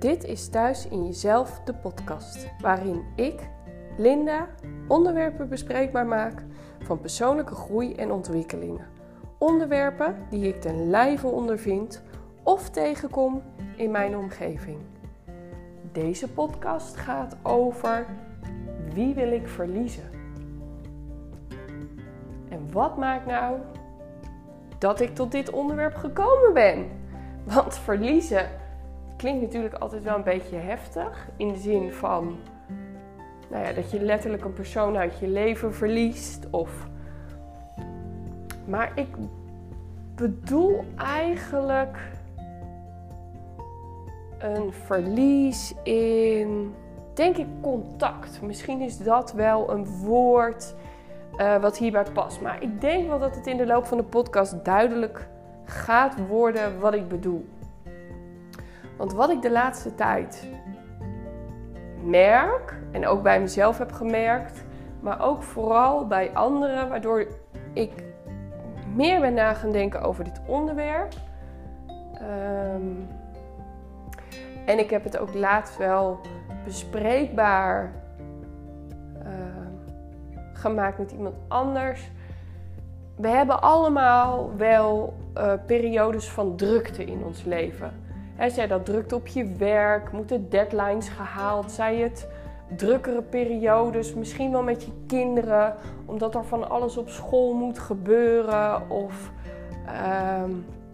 Dit is Thuis in Jezelf, de podcast, waarin ik, Linda, onderwerpen bespreekbaar maak van persoonlijke groei en ontwikkelingen. Onderwerpen die ik ten lijve ondervind of tegenkom in mijn omgeving. Deze podcast gaat over wie wil ik verliezen? En wat maakt nou dat ik tot dit onderwerp gekomen ben? Want verliezen klinkt natuurlijk altijd wel een beetje heftig. In de zin van nou ja, dat je letterlijk een persoon uit je leven verliest. Of... Maar ik bedoel eigenlijk een verlies in, denk ik, contact. Misschien is dat wel een woord uh, wat hierbij past. Maar ik denk wel dat het in de loop van de podcast duidelijk gaat worden wat ik bedoel. Want wat ik de laatste tijd merk, en ook bij mezelf heb gemerkt, maar ook vooral bij anderen, waardoor ik meer ben na gaan denken over dit onderwerp. Um, en ik heb het ook laatst wel bespreekbaar uh, gemaakt met iemand anders. We hebben allemaal wel uh, periodes van drukte in ons leven. He, zij dat drukte op je werk, moeten deadlines gehaald, zij het drukkere periodes, misschien wel met je kinderen, omdat er van alles op school moet gebeuren of uh,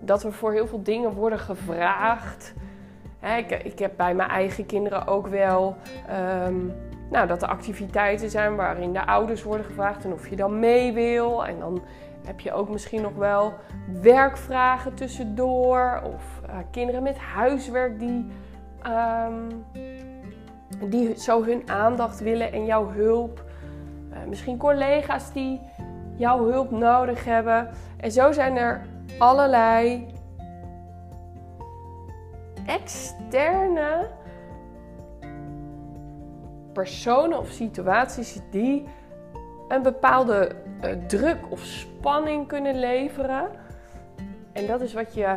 dat er voor heel veel dingen worden gevraagd. Ik, ik, heb bij mijn eigen kinderen ook wel um, nou, dat er activiteiten zijn waarin de ouders worden gevraagd en of je dan mee wil. En dan heb je ook misschien nog wel werkvragen tussendoor of uh, kinderen met huiswerk die, um, die zo hun aandacht willen en jouw hulp. Uh, misschien collega's die jouw hulp nodig hebben. En zo zijn er allerlei externe personen of situaties die een bepaalde uh, druk of spanning kunnen leveren. En dat is wat je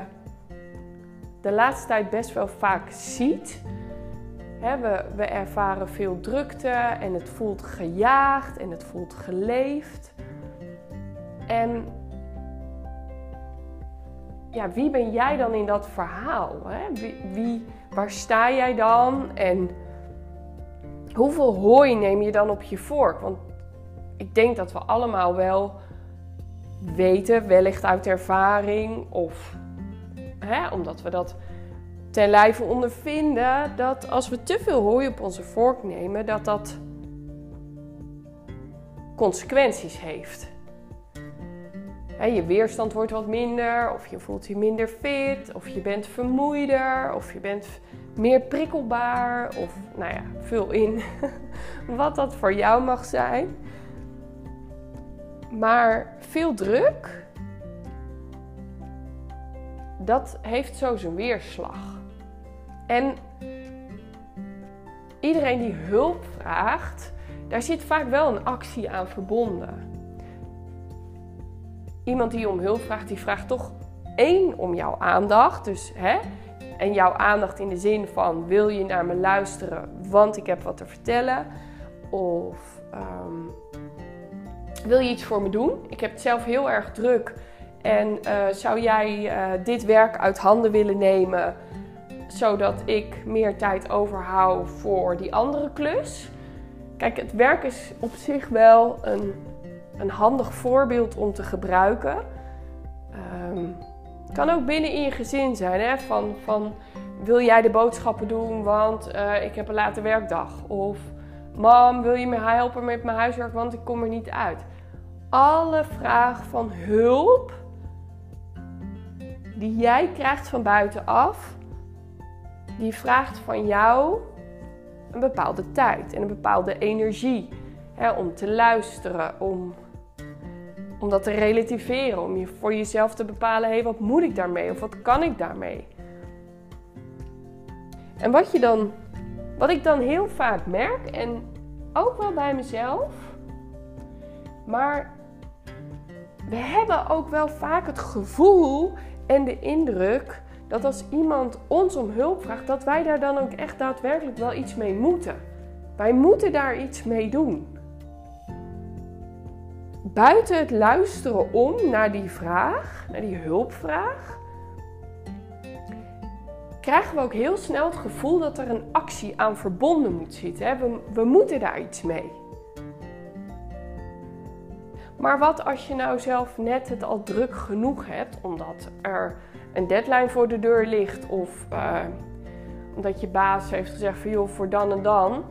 de laatste tijd best wel vaak ziet. we, we ervaren veel drukte en het voelt gejaagd en het voelt geleefd. En ja, wie ben jij dan in dat verhaal? Wie, wie, waar sta jij dan? En hoeveel hooi neem je dan op je vork? Want ik denk dat we allemaal wel weten, wellicht uit ervaring of hè, omdat we dat ten lijve ondervinden, dat als we te veel hooi op onze vork nemen, dat dat consequenties heeft je weerstand wordt wat minder, of je voelt je minder fit, of je bent vermoeider, of je bent meer prikkelbaar, of nou ja, vul in wat dat voor jou mag zijn. Maar veel druk, dat heeft zo zijn weerslag. En iedereen die hulp vraagt, daar zit vaak wel een actie aan verbonden iemand die om hulp vraagt, die vraagt toch één om jouw aandacht. Dus hè, en jouw aandacht in de zin van wil je naar me luisteren, want ik heb wat te vertellen. Of um, wil je iets voor me doen? Ik heb het zelf heel erg druk. En uh, zou jij uh, dit werk uit handen willen nemen, zodat ik meer tijd overhoud voor die andere klus? Kijk, het werk is op zich wel een een handig voorbeeld om te gebruiken. Um, kan ook binnen in je gezin zijn. Hè? Van, van wil jij de boodschappen doen, want uh, ik heb een late werkdag. Of mam, wil je me helpen met mijn huiswerk, want ik kom er niet uit. Alle vragen van hulp die jij krijgt van buitenaf, die vraagt van jou een bepaalde tijd en een bepaalde energie. Hè, om te luisteren, om om dat te relativeren, om je voor jezelf te bepalen: hé, hey, wat moet ik daarmee of wat kan ik daarmee? En wat je dan, wat ik dan heel vaak merk en ook wel bij mezelf, maar we hebben ook wel vaak het gevoel en de indruk dat als iemand ons om hulp vraagt, dat wij daar dan ook echt daadwerkelijk wel iets mee moeten. Wij moeten daar iets mee doen. Buiten het luisteren om naar die vraag, naar die hulpvraag, krijgen we ook heel snel het gevoel dat er een actie aan verbonden moet zitten. We, we moeten daar iets mee. Maar wat als je nou zelf net het al druk genoeg hebt, omdat er een deadline voor de deur ligt of uh, omdat je baas heeft gezegd van joh, voor dan en dan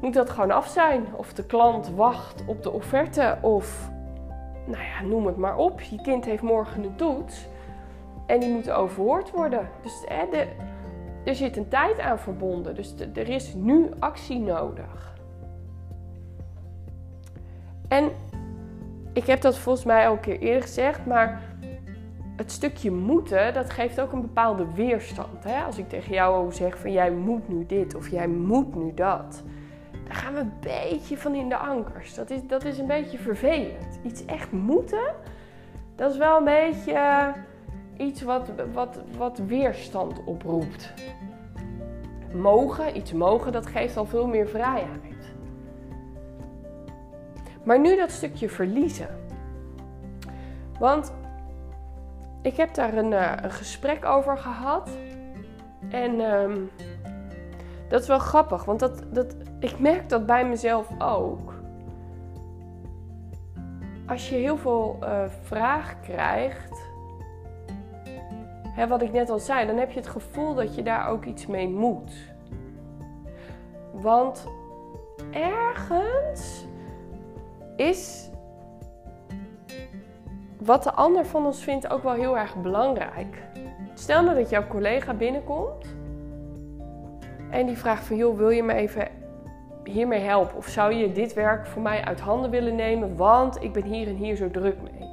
moet dat gewoon af zijn. Of de klant wacht op de offerte of nou ja, noem het maar op. Je kind heeft morgen een toets en die moet overhoord worden. Dus hè, de, er zit een tijd aan verbonden. Dus er is nu actie nodig. En ik heb dat volgens mij al een keer eerder gezegd, maar het stukje moeten, dat geeft ook een bepaalde weerstand. Hè? Als ik tegen jou zeg van jij moet nu dit of jij moet nu dat. Dan gaan we een beetje van in de ankers. Dat is, dat is een beetje vervelend. Iets echt moeten, dat is wel een beetje iets wat, wat, wat weerstand oproept. Mogen, iets mogen, dat geeft al veel meer vrijheid. Maar nu dat stukje verliezen. Want ik heb daar een, uh, een gesprek over gehad. En um, dat is wel grappig, want dat, dat, ik merk dat bij mezelf ook. Als je heel veel uh, vraag krijgt, hè, wat ik net al zei, dan heb je het gevoel dat je daar ook iets mee moet. Want ergens is wat de ander van ons vindt ook wel heel erg belangrijk. Stel nou dat jouw collega binnenkomt en die vraagt van joh, wil je me even hiermee helpen? Of zou je dit werk voor mij uit handen willen nemen, want ik ben hier en hier zo druk mee.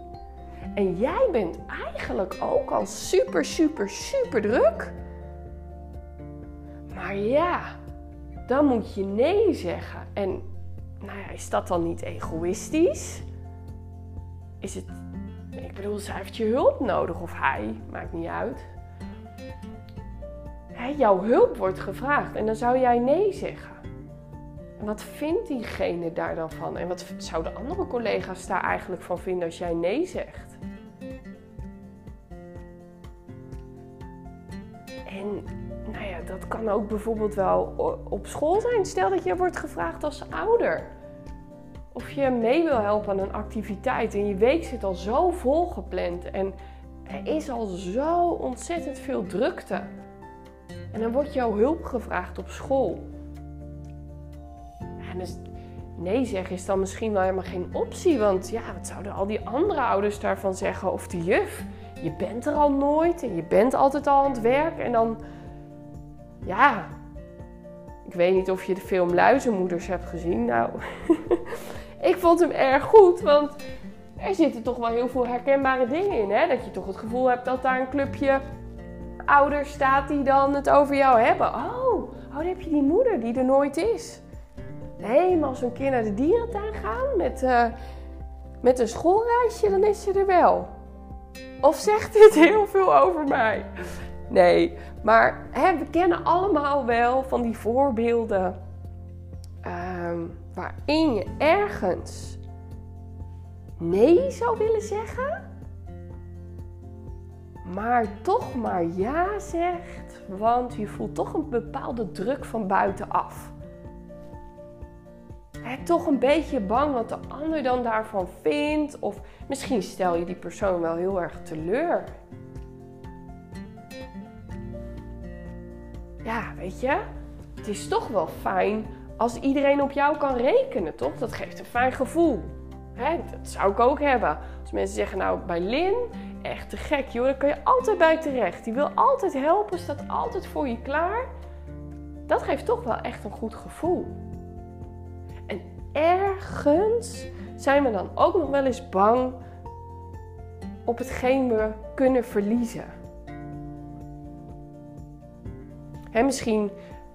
En jij bent eigenlijk ook al super, super, super druk. Maar ja, dan moet je nee zeggen. En nou ja, is dat dan niet egoïstisch? Is het ik bedoel, zij heeft je hulp nodig of hij, maakt niet uit. jouw hulp wordt gevraagd en dan zou jij nee zeggen. En wat vindt diegene daar dan van? En wat zouden andere collega's daar eigenlijk van vinden als jij nee zegt? Dat kan ook bijvoorbeeld wel op school zijn. Stel dat je wordt gevraagd als ouder of je mee wil helpen aan een activiteit en je week zit al zo vol gepland en er is al zo ontzettend veel drukte. En dan wordt jouw hulp gevraagd op school. En dus nee zeggen is dan misschien wel helemaal geen optie, want ja, wat zouden al die andere ouders daarvan zeggen? Of de juf, je bent er al nooit en je bent altijd al aan het werk en dan, ja, ik weet niet of je de film Luizenmoeders hebt gezien. Nou, ik vond hem erg goed, want er zitten toch wel heel veel herkenbare dingen in. Hè? Dat je toch het gevoel hebt dat daar een clubje ouders staat die dan het over jou hebben. Oh, oh dan heb je die moeder die er nooit is. Nee, maar als een keer naar de dierentuin gaan met, uh, met een schoolreisje, dan is ze er wel. Of zegt dit heel veel over mij? Nee, maar hè, we kennen allemaal wel van die voorbeelden. Ehm, waarin je ergens nee zou willen zeggen, maar toch maar ja zegt, want je voelt toch een bepaalde druk van buitenaf. He, toch een beetje bang wat de ander dan daarvan vindt, of misschien stel je die persoon wel heel erg teleur. Je, het is toch wel fijn als iedereen op jou kan rekenen, toch? Dat geeft een fijn gevoel. Hè? Dat zou ik ook hebben. Als mensen zeggen, nou, bij Lin, echt te gek, joh, daar kan je altijd bij terecht. Die wil altijd helpen, staat altijd voor je klaar. Dat geeft toch wel echt een goed gevoel. En ergens zijn we dan ook nog wel eens bang op hetgeen we kunnen verliezen. Hè, misschien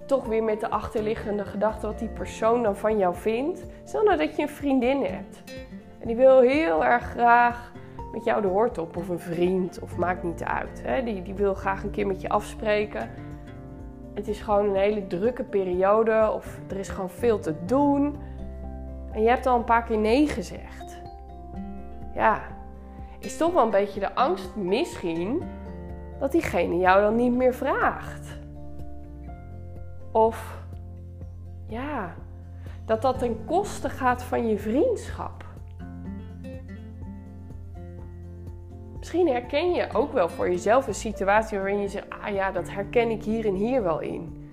toch weer met de achterliggende gedachte wat die persoon dan van jou vindt. Stel nou dat je een vriendin hebt en die wil heel erg graag met jou de hoort op, of een vriend, of maakt niet uit. Die, die wil graag een keer met je afspreken. Het is gewoon een hele drukke periode, of er is gewoon veel te doen. En je hebt al een paar keer nee gezegd. Ja, is toch wel een beetje de angst misschien dat diegene jou dan niet meer vraagt. Of ja, dat dat ten koste gaat van je vriendschap. Misschien herken je ook wel voor jezelf een situatie waarin je zegt: Ah ja, dat herken ik hier en hier wel in.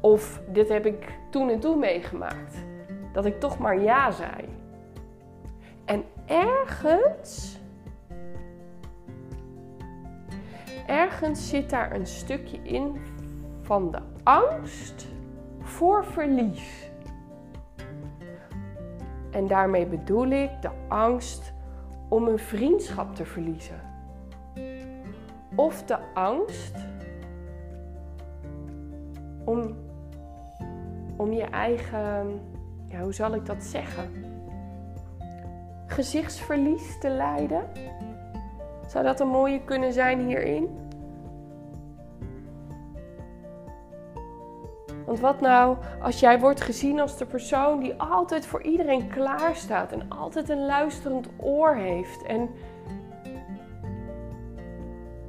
Of dit heb ik toen en toen meegemaakt. Dat ik toch maar ja zei. En ergens. Ergens zit daar een stukje in van de angst voor verlies. En daarmee bedoel ik de angst om een vriendschap te verliezen. Of de angst om, om je eigen, ja, hoe zal ik dat zeggen? Gezichtsverlies te lijden. Zou dat een mooie kunnen zijn hierin? Want wat nou als jij wordt gezien als de persoon die altijd voor iedereen klaar staat en altijd een luisterend oor heeft en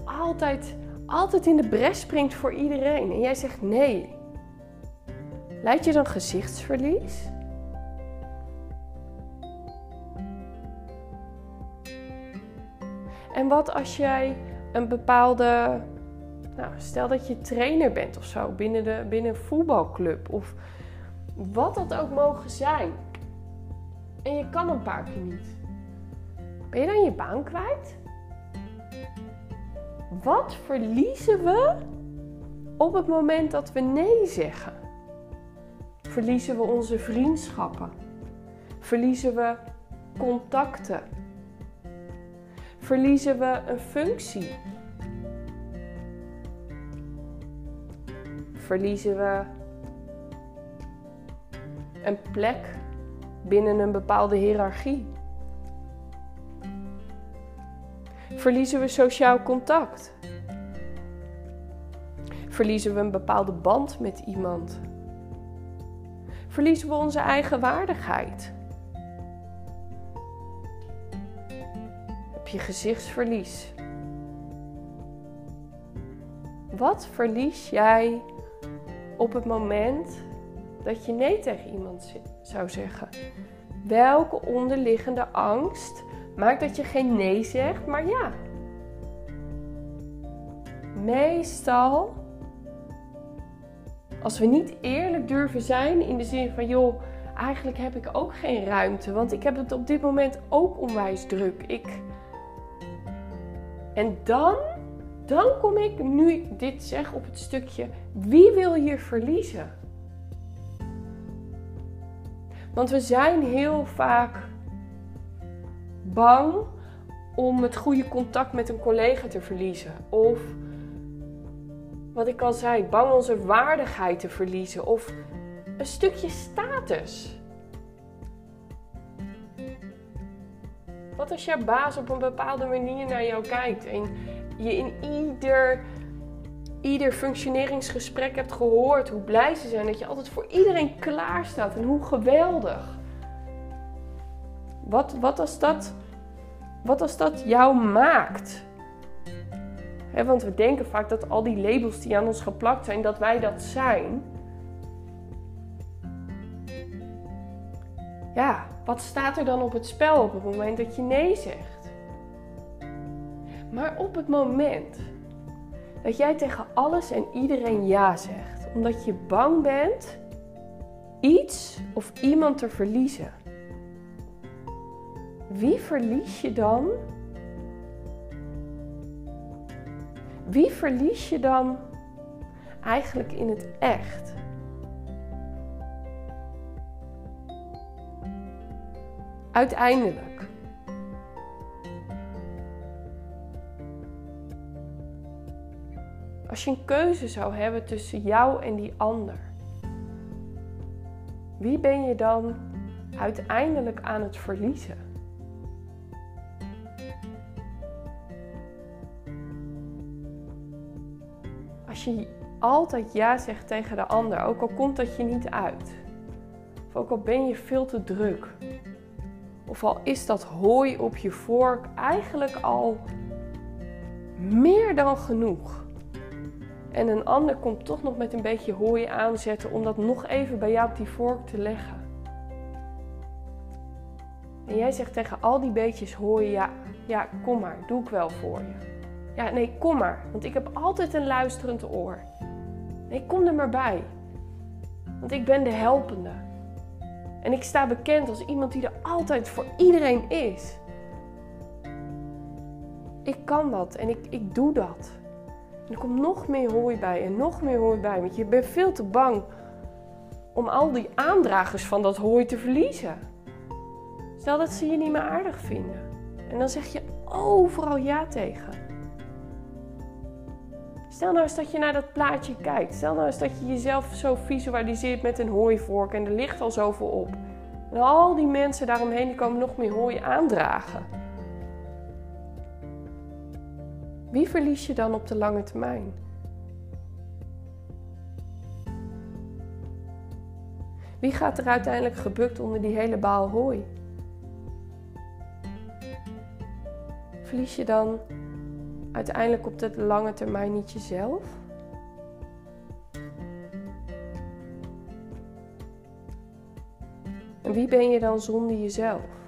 altijd, altijd in de bres springt voor iedereen en jij zegt nee. Leid je dan gezichtsverlies? En wat als jij een bepaalde nou, stel dat je trainer bent of zo binnen, de, binnen een voetbalclub of wat dat ook mogen zijn. En je kan een paar keer niet. Ben je dan je baan kwijt? Wat verliezen we op het moment dat we nee zeggen? Verliezen we onze vriendschappen? Verliezen we contacten? Verliezen we een functie? Verliezen we een plek binnen een bepaalde hiërarchie. Verliezen we sociaal contact? Verliezen we een bepaalde band met iemand? Verliezen we onze eigen waardigheid? Heb je gezichtsverlies? Wat verlies jij op het moment dat je nee tegen iemand zou zeggen? Welke onderliggende angst maakt dat je geen nee zegt, maar ja? Meestal, als we niet eerlijk durven zijn in de zin van joh, eigenlijk heb ik ook geen ruimte, want ik heb het op dit moment ook onwijs druk. Ik... En dan dan kom ik, nu dit zeg, op het stukje wie wil je verliezen? Want we zijn heel vaak bang om het goede contact met een collega te verliezen. Of wat ik al zei, bang onze waardigheid te verliezen. Of een stukje status. Wat als jouw baas op een bepaalde manier naar jou kijkt en je in ieder, ieder functioneringsgesprek hebt gehoord hoe blij ze zijn. Dat je altijd voor iedereen klaar staat en hoe geweldig. Wat, wat, als, dat, wat als dat jou maakt? want we denken vaak dat al die labels die aan ons geplakt zijn, dat wij dat zijn. Ja, wat staat er dan op het spel op het moment dat je nee zegt? Maar op het moment dat jij tegen alles en iedereen ja zegt, omdat je bang bent iets of iemand te verliezen, wie verlies je dan? Wie verlies je dan eigenlijk in het echt? Uiteindelijk. Als je een keuze zou hebben tussen jou en die ander, wie ben je dan uiteindelijk aan het verliezen? Als je altijd ja zegt tegen de ander, ook al komt dat je niet uit, of ook al ben je veel te druk, of al is dat hooi op je vork eigenlijk al meer dan genoeg. En een ander komt toch nog met een beetje hooi aanzetten om dat nog even bij jou op die vork te leggen. En jij zegt tegen al die beetjes hooi, ja, ja, kom maar, doe ik wel voor je. Ja, nee, kom maar, want ik heb altijd een luisterend oor. Nee, kom er maar bij. Want ik ben de helpende. En ik sta bekend als iemand die er altijd voor iedereen is. Ik kan dat en ik, ik doe dat. En er komt nog meer hooi bij en nog meer hooi bij. Want je bent veel te bang om al die aandragers van dat hooi te verliezen. Stel dat ze je niet meer aardig vinden. En dan zeg je overal ja tegen. Stel nou eens dat je naar dat plaatje kijkt. Stel nou eens dat je jezelf zo visualiseert met een hooivork en er ligt al zoveel op. En al die mensen daaromheen komen nog meer hooi aandragen. Wie verlies je dan op de lange termijn? Wie gaat er uiteindelijk gebukt onder die hele baal hooi? Verlies je dan uiteindelijk op de lange termijn niet jezelf? En wie ben je dan zonder jezelf?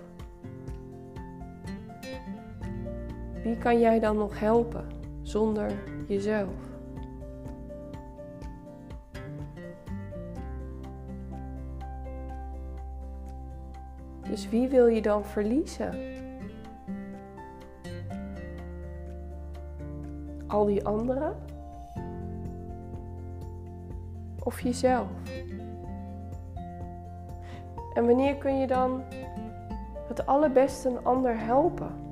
Wie kan jij dan nog helpen zonder jezelf? Dus wie wil je dan verliezen? Al die anderen? Of jezelf? En wanneer kun je dan het allerbeste een ander helpen?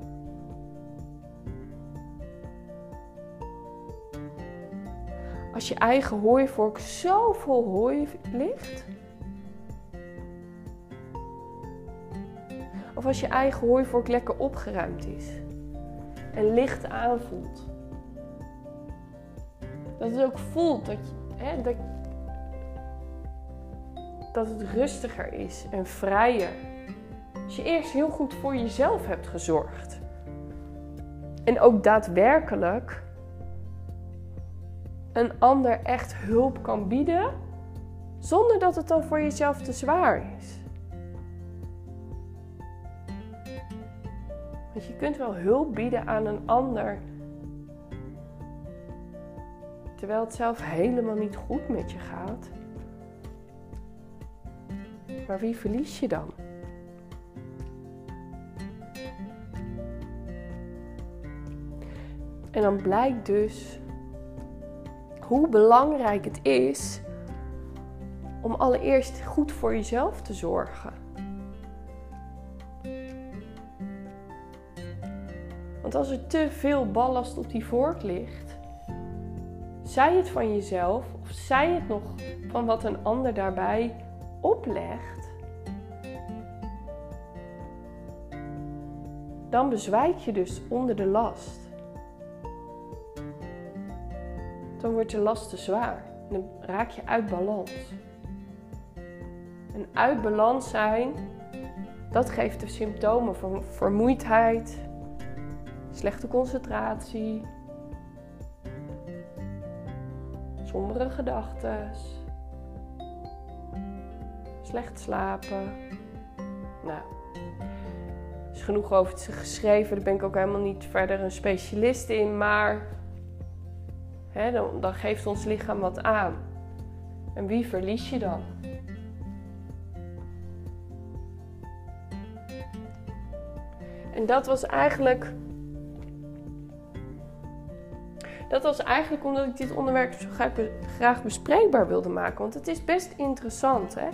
Als je eigen hooivork zo vol hooi ligt. Of als je eigen hooivork lekker opgeruimd is. En licht aanvoelt. Dat het ook voelt dat, je, dat, dat het rustiger is en vrijer. Als je eerst heel goed voor jezelf hebt gezorgd. En ook daadwerkelijk een ander echt hulp kan bieden, zonder dat het dan voor jezelf te zwaar is. Want je kunt wel hulp bieden aan een ander, terwijl het zelf helemaal niet goed met je gaat. Maar wie verlies je dan? En dan blijkt dus hoe belangrijk het is om allereerst goed voor jezelf te zorgen. Want als er te veel ballast op die vork ligt, zij het van jezelf of zij het nog van wat een ander daarbij oplegt, dan bezwijk je dus onder de last. Dan wordt de last te zwaar en dan raak je uit balans. En uit balans zijn, dat geeft de symptomen van vermoeidheid, slechte concentratie, sombere gedachten, slecht slapen. Nou, is genoeg over te geschreven. Daar ben ik ook helemaal niet verder een specialist in. Maar hè, dan, dan geeft ons lichaam wat aan. En wie verlies je dan? En dat was eigenlijk. Dat was eigenlijk omdat ik dit onderwerp zo graag bespreekbaar wilde maken. Want het is best interessant, hè?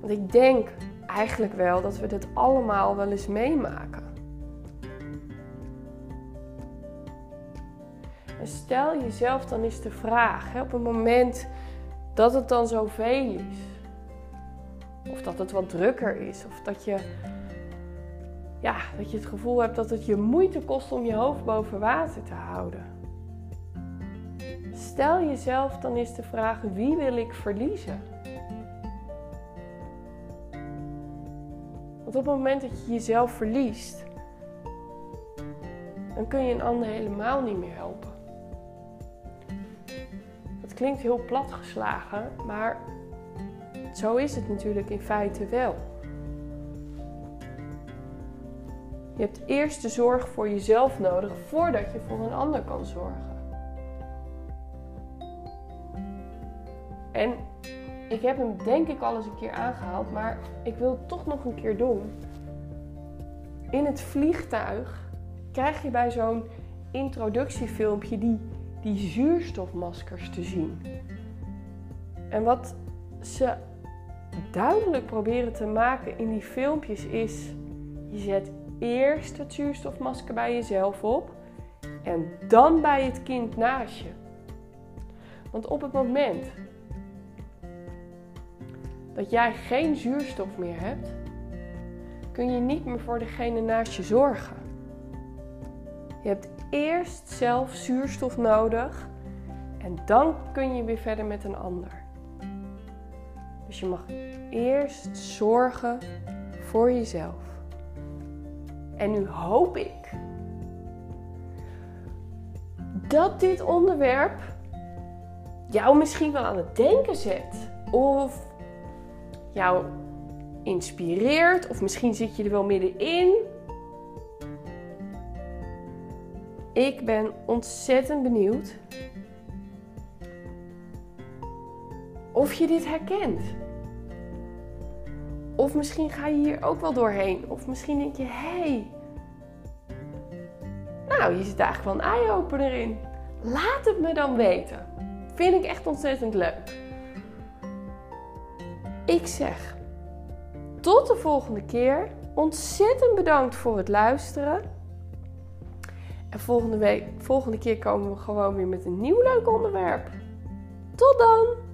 Want ik denk eigenlijk wel dat we dit allemaal wel eens meemaken. Stel jezelf dan eens de vraag, hè, op het moment dat het dan zoveel is. Of dat het wat drukker is. Of dat je, ja, dat je het gevoel hebt dat het je moeite kost om je hoofd boven water te houden. Stel jezelf dan eens de vraag: wie wil ik verliezen? Want op het moment dat je jezelf verliest, dan kun je een ander helemaal niet meer helpen. Klinkt heel platgeslagen, maar zo is het natuurlijk in feite wel. Je hebt eerst de zorg voor jezelf nodig voordat je voor een ander kan zorgen. En ik heb hem denk ik al eens een keer aangehaald, maar ik wil het toch nog een keer doen. In het vliegtuig krijg je bij zo'n introductiefilmpje die, die zuurstofmaskers te zien. En wat ze duidelijk proberen te maken in die filmpjes is: je zet eerst het zuurstofmasker bij jezelf op en dan bij het kind naast je. Want op het moment dat jij geen zuurstof meer hebt, kun je niet meer voor degene naast je zorgen. Je hebt eerst zelf zuurstof nodig en dan kun je weer verder met een ander. Dus je mag eerst zorgen voor jezelf. En nu hoop ik dat dit onderwerp jou misschien wel aan het denken zet. Of jou inspireert. Of misschien zit je er wel middenin. Ik ben ontzettend benieuwd of je dit herkent. Of misschien ga je hier ook wel doorheen. Of misschien denk je, hé, hey, nou, hier zit eigenlijk wel een eye-opener in. Laat het me dan weten. Vind ik echt ontzettend leuk. Ik zeg, tot de volgende keer. Ontzettend bedankt voor het luisteren. En volgende, week, volgende keer komen we gewoon weer met een nieuw leuk onderwerp. Tot dan!